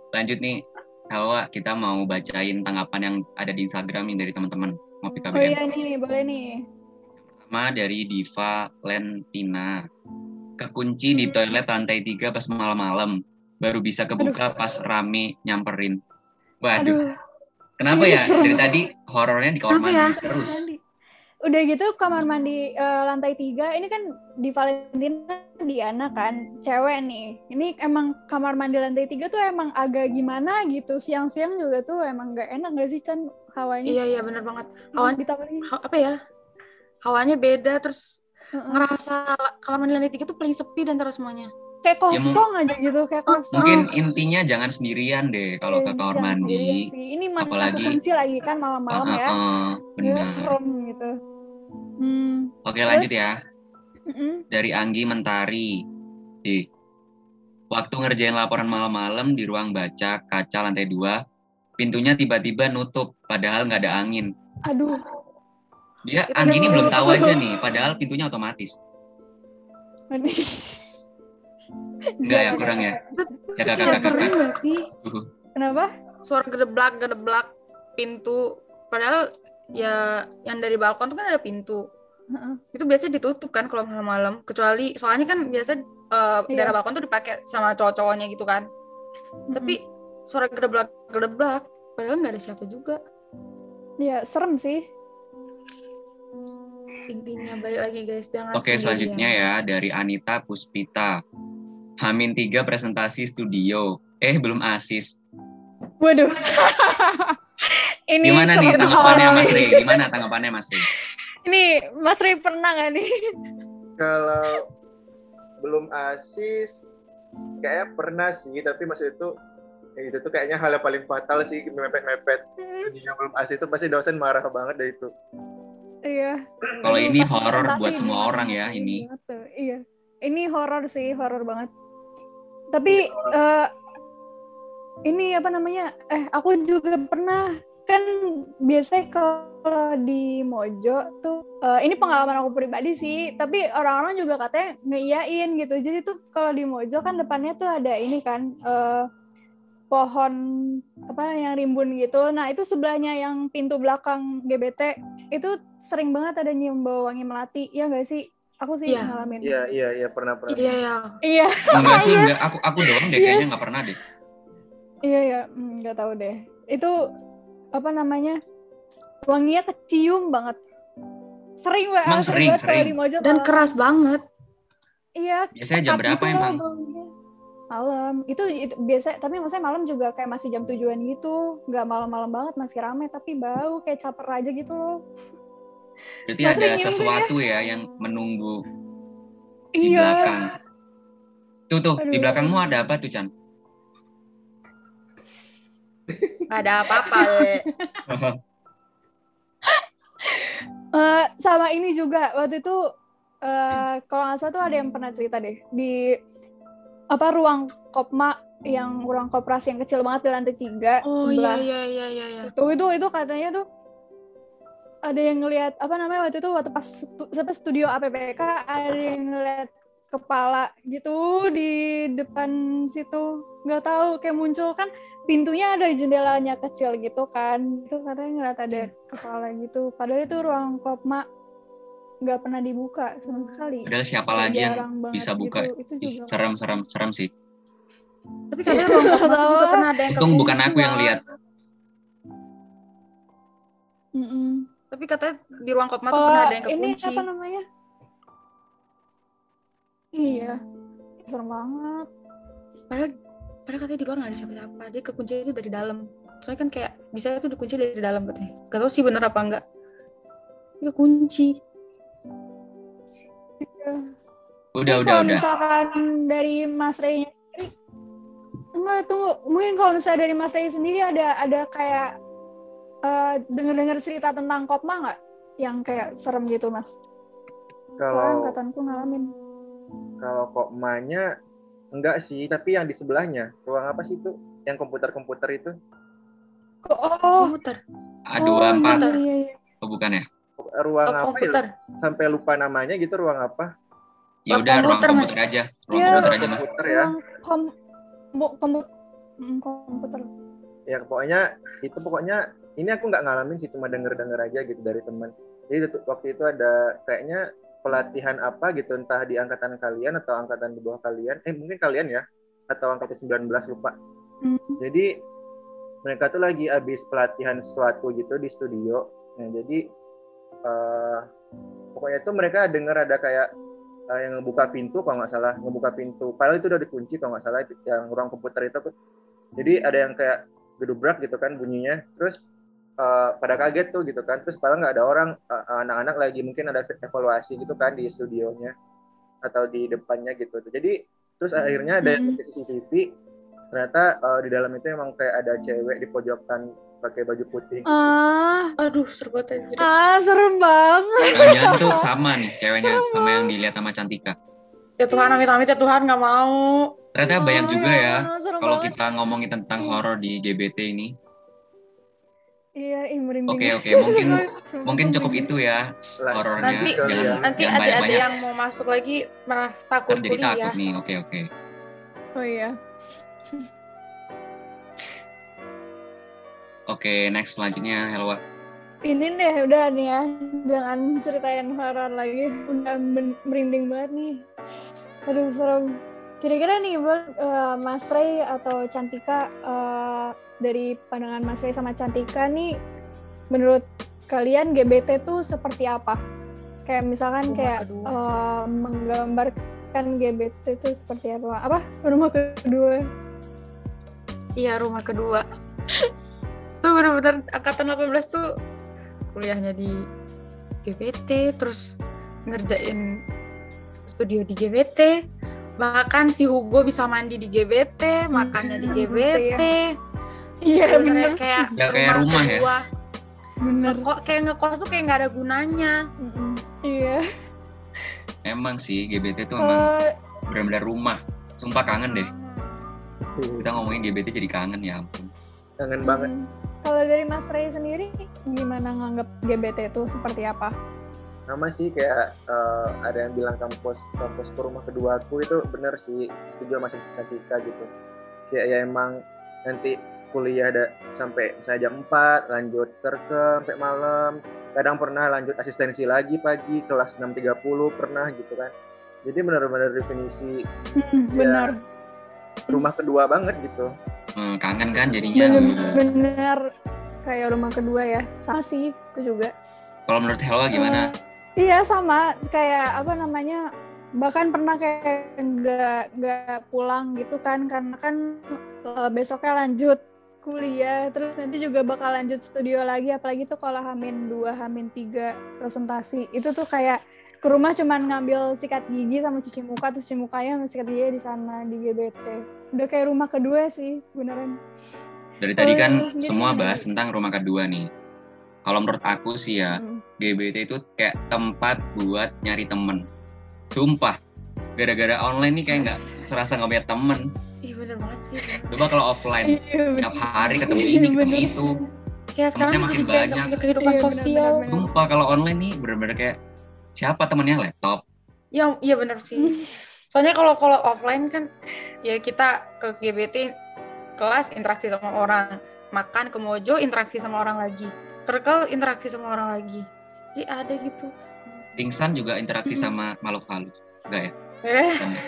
Lanjut nih. Hawa, kita mau bacain tanggapan yang ada di Instagram nih dari teman-teman ngopi oh KBM. iya nih boleh nih Pertama dari Diva Lentina. Kekunci di Hmm. toilet lantai 3 pas malam-malam. Baru bisa kebuka pas rame nyamperin. Waduh, aduh kenapa Ini ya? Dari tadi horornya di kamar mandi ya? terus. Udah gitu kamar mandi eh, lantai tiga ini kan di Valentina Diana kan cewek nih. Ini emang kamar mandi lantai tiga tuh emang agak gimana gitu. Siang-siang juga tuh emang nggak enak gak sih Chan? Hawanya. Iya iya bener banget. Mau hawan ditambah ha- apa ya? Hawanya beda terus Heeh. ngerasa kamar mandi lantai tiga tuh paling sepi dan terus semuanya kayak Ya, kosong aja gitu kayak kosong Mungkin intinya jangan sendirian deh kalau Eh, ke kamar mandi. sih. ini mana Apalagi- okupansi lagi kan malam-malam ya ah, ah, ya benar. serem gitu hmm Oke lanjut Terus? ya. Mm-mm. Dari Anggi Mentari. Di waktu ngerjain laporan malam-malam di ruang baca kaca lantai 2, pintunya tiba-tiba nutup padahal nggak ada angin. aduh Dia Anggi ini belum tahu aja nih, padahal pintunya otomatis. Enggak ya, kurang ya. Jaga kakak kakak. gak sih? Kenapa? Suara gedeblak gedeblak pintu. Padahal ya yang dari balkon tuh kan ada pintu. Heeh. itu biasanya ditutup kan kalau malam-malam. Kecuali soalnya kan biasa eh, Iya. daerah balkon tuh dipakai sama cowok-cowoknya gitu kan. Tapi suara gedeblak gedeblak padahal nggak ada siapa juga. Ya serem sih. Intinya balik lagi guys jangan Oke, selanjutnya ya dari Anita Puspita. Hamin 3 presentasi studio. Eh, belum asis. Waduh. ini Gimana nih tanggapannya Mas. Rey? Gimana tanggapannya Mas Rey? Ini Mas Rey pernah nggak nih? kalau belum asis kayaknya pernah sih tapi maksud itu ya itu tuh kayaknya hal yang paling fatal sih mepet-mepet yang belum asis itu pasti dosen marah banget deh itu Iya. Kalau ini horor buat semua orang ya ini. Iya. Ini horor sih, horor banget. Tapi eh, ini apa namanya? Eh, aku juga pernah kan biasanya kalau di Mojo tuh eh, ini pengalaman aku pribadi sih, tapi orang-orang juga katanya ngeiyain gitu. Jadi tuh kalau di Mojo kan depannya tuh ada ini kan eh, pohon apa yang rimbun gitu. Nah, itu sebelahnya yang pintu belakang GBT itu sering banget ada nyium bau wangi melati. Ya nggak sih? Aku sih Iya. ngalamin. Iya iya iya pernah pernah. Iya ya. Iya. Enggak sih, Yes. enggak. Aku aku doang deh kayaknya Yes. nggak pernah deh. Iya ya, hmm, nggak tahu deh. Itu apa namanya? Wanginya kecium banget. Sering banget, Emang sering, kalau sering. di Mojo. Dan keras banget. Iya, Biasanya jam berapa gitu emang? Malam. Itu, itu biasa, tapi maksudnya malam juga kayak masih jam tujuan gitu. Nggak malam-malam banget, masih rame, tapi bau kayak caper aja gitu loh. Berarti Mas ada sesuatu ya yang menunggu di Iya. belakang. Tuh tuh, di Aduh. belakangmu ada apa tuh, Chan? Ada apa-apa. Le. Eh, sama ini juga waktu itu eh kalau nggak salah tuh ada yang pernah cerita deh di apa ruang kopma yang ruang koperasi yang kecil banget di lantai tiga Oh iya sebelah iya iya iya. iya. itu itu itu katanya tuh ada yang ngelihat apa namanya waktu itu waktu pas sampai studio APPK ada yang ngelihat kepala gitu di depan situ nggak tahu kayak muncul kan pintunya ada jendelanya kecil gitu kan itu katanya ngeliat ada kepala gitu padahal itu ruang kopma nggak pernah dibuka sama sekali Padahal siapa lagi yang bisa buka? gitu. itu Ih, juga serem serem serem sih. Tapi katanya ruang kopma tuh juga pernah ada yang Untung bukan aku yang lihat. Mm-mm. Tapi katanya di ruang kopma tuh Kalau pernah ada yang ini kekunci. apa namanya iya serem banget Padahal padahal katanya di luar nggak ada siapa-siapa. Dia kekunci itu dari dalam. Soalnya kan kayak bisa itu dikunci dari dalam katanya. Gak tau sih bener apa enggak. Dia kekunci. Udah Mungkin udah kalau udah. misalkan dari Mas Ray sendiri enggak tunggu mungkin kalau misalnya dari Mas Ray sendiri ada ada kayak eh dengar-dengar cerita tentang Kopma nggak yang kayak serem gitu Mas soalnya Kalau angkatanku ngalamin kalau kokmanya enggak sih, tapi yang di sebelahnya ruang apa sih itu? Yang komputer-komputer itu? Kok- oh Komputer. A24. iya, iya, iya. Oh, bukan ya? Ruang Oh, apa ya? komputer. Sampai lupa namanya gitu ruang apa? Ya udah ruang komputer, Mas. komputer aja. Ruang Iya. komputer aja, Mas. Komputer ya. Ruang kom bu- kompu- mm, komputer Ya pokoknya itu pokoknya ini aku nggak ngalamin sih cuma denger-denger aja gitu dari teman. Jadi waktu itu ada kayaknya pelatihan apa gitu entah di angkatan kalian atau angkatan di bawah kalian. Eh mungkin kalian ya atau angkatan 19 lupa. Hmm. Jadi mereka tuh lagi habis pelatihan sesuatu gitu di studio. Nah, jadi eh, pokoknya itu mereka dengar ada kayak eh, yang ngebuka pintu kalau nggak salah ngebuka pintu. Padahal itu udah dikunci kalau nggak salah yang ruang komputer itu. Jadi ada yang kayak gedubrak gitu kan bunyinya. Terus eh, pada kaget tuh gitu kan. Terus padahal nggak ada orang eh, anak-anak lagi mungkin ada evaluasi gitu kan di studionya atau di depannya gitu. Jadi terus akhirnya ada Mm. CCTV ternyata eh, di dalam itu emang kayak ada cewek di pojokan pakai baju putih. ah Aduh, seru banget anjir. ah serem banget Jangan-jangan tuh sama nih ceweknya sama yang dilihat sama Cantika. Ya Tuhan, amit-amit ya Tuhan, nggak mau. Ternyata banyak Oh, juga ya serem kalau kita ngomongin tentang horor di GBT ini. Iya ih merinding Oke oke, mungkin mungkin cukup itu ya horornya. Nanti- Jangan Nanti ada ada yang mau masuk lagi malah takut Ntar jadi kuliah. takut nih. Oke oke. oh iya Oke, next selanjutnya Helwa. ini deh udah nih ya jangan ceritain horor lagi udah merinding banget nih aduh serem kira-kira nih eh, Mas Ray atau Cantika eh, dari pandangan Mas Ray sama Cantika nih menurut kalian GBT tuh seperti apa? Kayak misalkan Rumah kayak kedua eh, menggambarkan GBT itu seperti apa? Apa? Rumah kedua. Iya, rumah kedua. Itu bener-bener angkatan 18 tuh kuliahnya di GBT, terus ngerjain studio di GBT. Bahkan si Hugo bisa mandi di GBT, makannya di Hmm, GBT. iya Bener-bener bener kayak Ya, kayak rumah ya. kedua. bener Kok kayak ngekos tuh kayak nggak ada gunanya. Iya Emang sih GBT tuh emang Eh, benar-benar rumah. Sumpah kangen deh. Kita ngomongin GBT jadi kangen ya ampun. kangen banget Hmm. Kalau dari Mas Ray sendiri, gimana nganggap GBT itu seperti apa? Sama sih kayak eh, ada yang bilang kampus kampus ke rumah kedua aku itu bener sih setuju sama Tika gitu kayak ya emang nanti kuliah ada sampai misalnya jam 4 lanjut kerja sampai malam kadang pernah lanjut asistensi lagi pagi kelas 6.30 pernah gitu kan jadi benar-benar definisi Hmm, benar. rumah kedua banget gitu Hmm, kangen kan jadinya. Bener-bener kayak rumah kedua ya. Sama sih, aku juga. Kalau menurut Helwa gimana? Iya sama, kayak apa namanya? Bahkan pernah kayak nggak nggak pulang gitu kan, karena kan eh, besoknya lanjut kuliah, terus nanti juga bakal lanjut studio lagi, apalagi tuh kalau hamin dua, hamin tiga presentasi, itu tuh kayak ke rumah cuman ngambil sikat gigi sama cuci muka, terus cuci mukanya sama sikat gigi di sana di GBT. Udah kayak rumah kedua sih, beneran. Dari tadi Kalau kan semua bahas tentang rumah kedua nih. Kalau menurut aku sih ya, Mm. GBT itu kayak tempat buat nyari temen. Sumpah, gara-gara online nih kayak nggak serasa nggak punya temen. Ih bener banget sih. Coba kalau offline, Iya, tiap hari ketemu Iya, ini, ketemu itu. Kayak sekarang makin nggak banyak. kehidupan Iya, bener, sosial. bener, Sumpah kalau online nih bener-bener kayak siapa temennya laptop. Ya, iya bener sih. Soalnya kalau kalau offline kan ya kita ke GBT kelas interaksi sama orang, makan ke Mojo interaksi sama orang lagi, kerkel interaksi sama orang lagi. Jadi ada gitu. Pingsan juga interaksi sama makhluk halus. Enggak ya? Eh, Dan-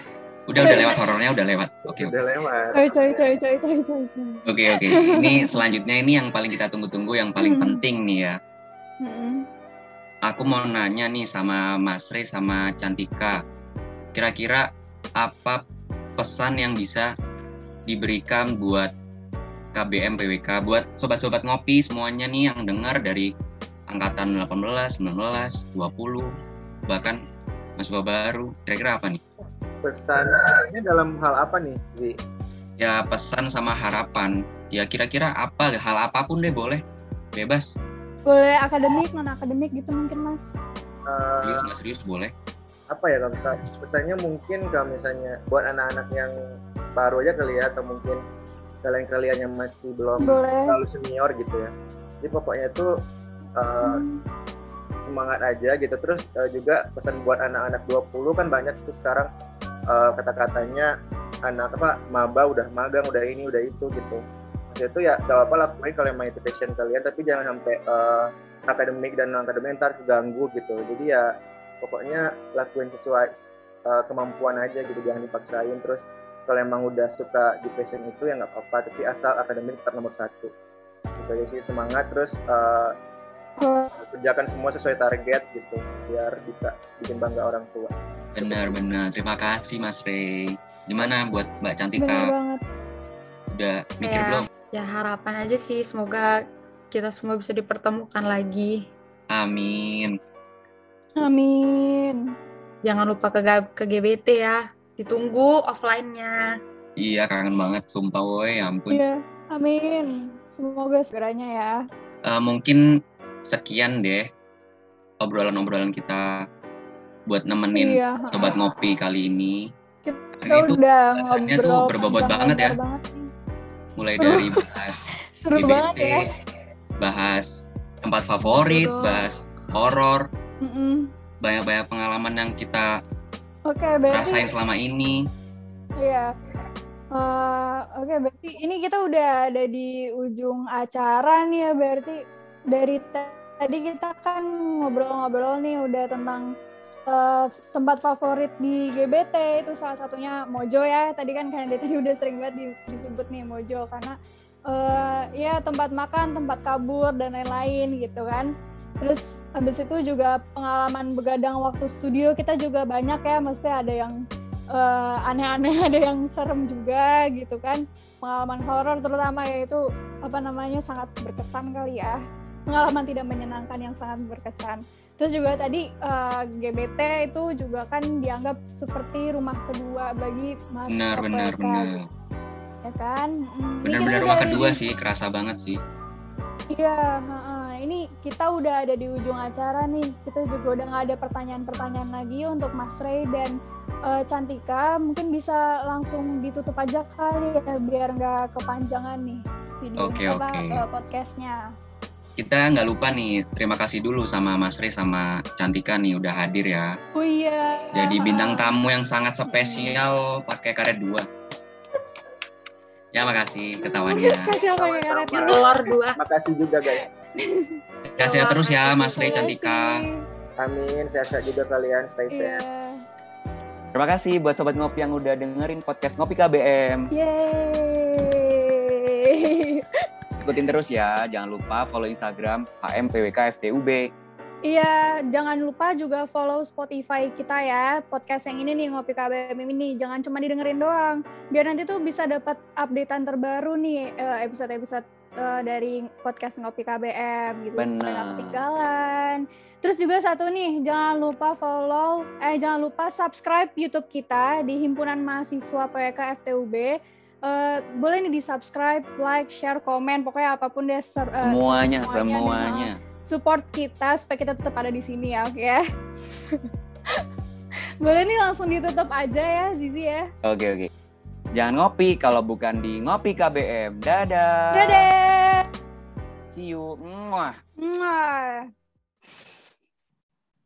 Udah udah lewat horornya udah lewat. Oke oke. udah lewat Coy, coy, coy, coy, coy. Oke oke. Ini selanjutnya ini yang paling kita tunggu-tunggu yang paling Hmm. penting nih ya. Mm-mm. Aku mau nanya nih sama Mas Rey sama Cantika. Kira-kira apa pesan yang bisa diberikan buat KBM PWK buat sobat-sobat ngopi semuanya nih yang dengar dari angkatan 18, 19, 20 bahkan mahasiswa baru. Kira-kira apa nih? pesannya dalam hal apa nih Zi? Ya pesan sama harapan. Ya kira-kira apa hal apa pun deh boleh. Bebas. Boleh akademik, non akademik gitu mungkin mas. Eh, Serius nggak serius boleh. apa ya kalau pesannya mungkin kalau misalnya buat anak-anak yang baru aja kali ya atau mungkin kalian-kalian yang masih belum Boleh. terlalu senior gitu ya. Jadi pokoknya itu uh, Hmm. semangat aja gitu. Terus uh, juga pesan buat anak-anak 20 kan banyak tuh sekarang uh, kata-katanya anak apa maba udah magang udah ini udah itu gitu. Maksudnya itu ya gak apa-apa lakuin kalau emang itu passion kalian tapi jangan sampai uh, akademik dan non akademik ntar keganggu gitu. Jadi ya pokoknya lakuin sesuai uh, kemampuan aja gitu jangan dipaksain. Terus kalau emang udah suka di passion itu ya nggak apa-apa tapi asal akademik tetap nomor satu gitu aja sih semangat terus uh, kerjakan semua sesuai target gitu biar bisa bikin bangga orang tua Benar-benar. Terima kasih Mas Rey. Gimana buat Mbak Cantika? banget. Udah mikir Ya. belum? ya harapan aja sih semoga kita semua bisa dipertemukan lagi. Amin. Amin. Jangan lupa ke, ke GBT ya. Ditunggu offline-nya. Iya kangen banget sumpah woi ya ampun. Iya, amin. Semoga segeranya ya. Eh, mungkin sekian deh obrolan-obrolan kita buat nemenin Iya. sobat ngopi kali ini. Kita Hari itu udah bahasannya tuh ngobrol berbobot banget ya. banget mulai dari bahas Seru GBT, banget ya. bahas tempat favorit, Betul. bahas horor, banyak-banyak pengalaman yang kita Oke, berarti rasain selama ini. Iya. Eh, Oke, berarti ini kita udah ada di ujung acara nih ya. Berarti dari ta- tadi kita kan ngobrol-ngobrol nih udah tentang eh, tempat favorit di GBT itu salah satunya Mojo ya. Tadi kan karena dia tadi udah sering banget di- disebut nih Mojo karena eh, ya tempat makan, tempat kabur dan lain-lain gitu kan. Terus habis itu juga pengalaman begadang waktu studio kita juga banyak ya. Maksudnya ada yang eh, aneh-aneh ada yang serem juga gitu kan pengalaman horor terutama yaitu apa namanya sangat berkesan kali ya pengalaman tidak menyenangkan yang sangat berkesan terus juga tadi eh, GBT itu juga kan dianggap seperti rumah kedua bagi mahasiswa Benar, benar, PK, benar. ya kan Mm, Benar-benar rumah dari- kedua sih, kerasa banget sih. Iya, heeh. Kita udah ada di ujung acara nih. Kita juga udah nggak ada pertanyaan-pertanyaan lagi untuk Mas Ray dan eh, Cantika, mungkin bisa langsung ditutup aja kali ya biar nggak kepanjangan nih video Oke, apa oke. eh, podcastnya. Kita nggak lupa nih, terima kasih dulu sama Mas Rey sama Cantika nih udah hadir ya. Oh iya. Jadi bintang tamu yang sangat spesial pakai karet dua. Ya makasih ketawanya. Kasih apa ya karet telur dua Makasih juga guys. Kasih terus ya Mas Rey Cantika. Amin, sehat-sehat juga kalian, stay Iya. safe. Terima kasih buat sobat ngopi yang udah dengerin podcast Ngopi KBM. Yeay. Ikutin terus ya, jangan lupa follow Instagram HMPWKFTUB. Iya, jangan lupa juga follow Spotify kita ya. Podcast yang ini nih Ngopi KBM ini jangan cuma didengerin doang. Biar nanti tuh bisa dapat updatean terbaru nih eh, episode-episode eh, dari podcast Ngopi KBM gitu supaya nggak Benar. ketinggalan. Terus juga satu nih, jangan lupa follow eh jangan lupa subscribe YouTube kita di Himpunan Mahasiswa PWK FTUB. Eh, boleh nih di-subscribe, like, share, komen, pokoknya apa pun deh ser- eh, Semuanya, deh, semuanya. support kita supaya kita tetap ada di sini ya, oke ya. Boleh nih langsung ditutup aja ya, Zizi ya. Oke, oke. Jangan ngopi kalau bukan di Ngopi KBM. Dadah. Dadah. See you. Mwah. Mwah.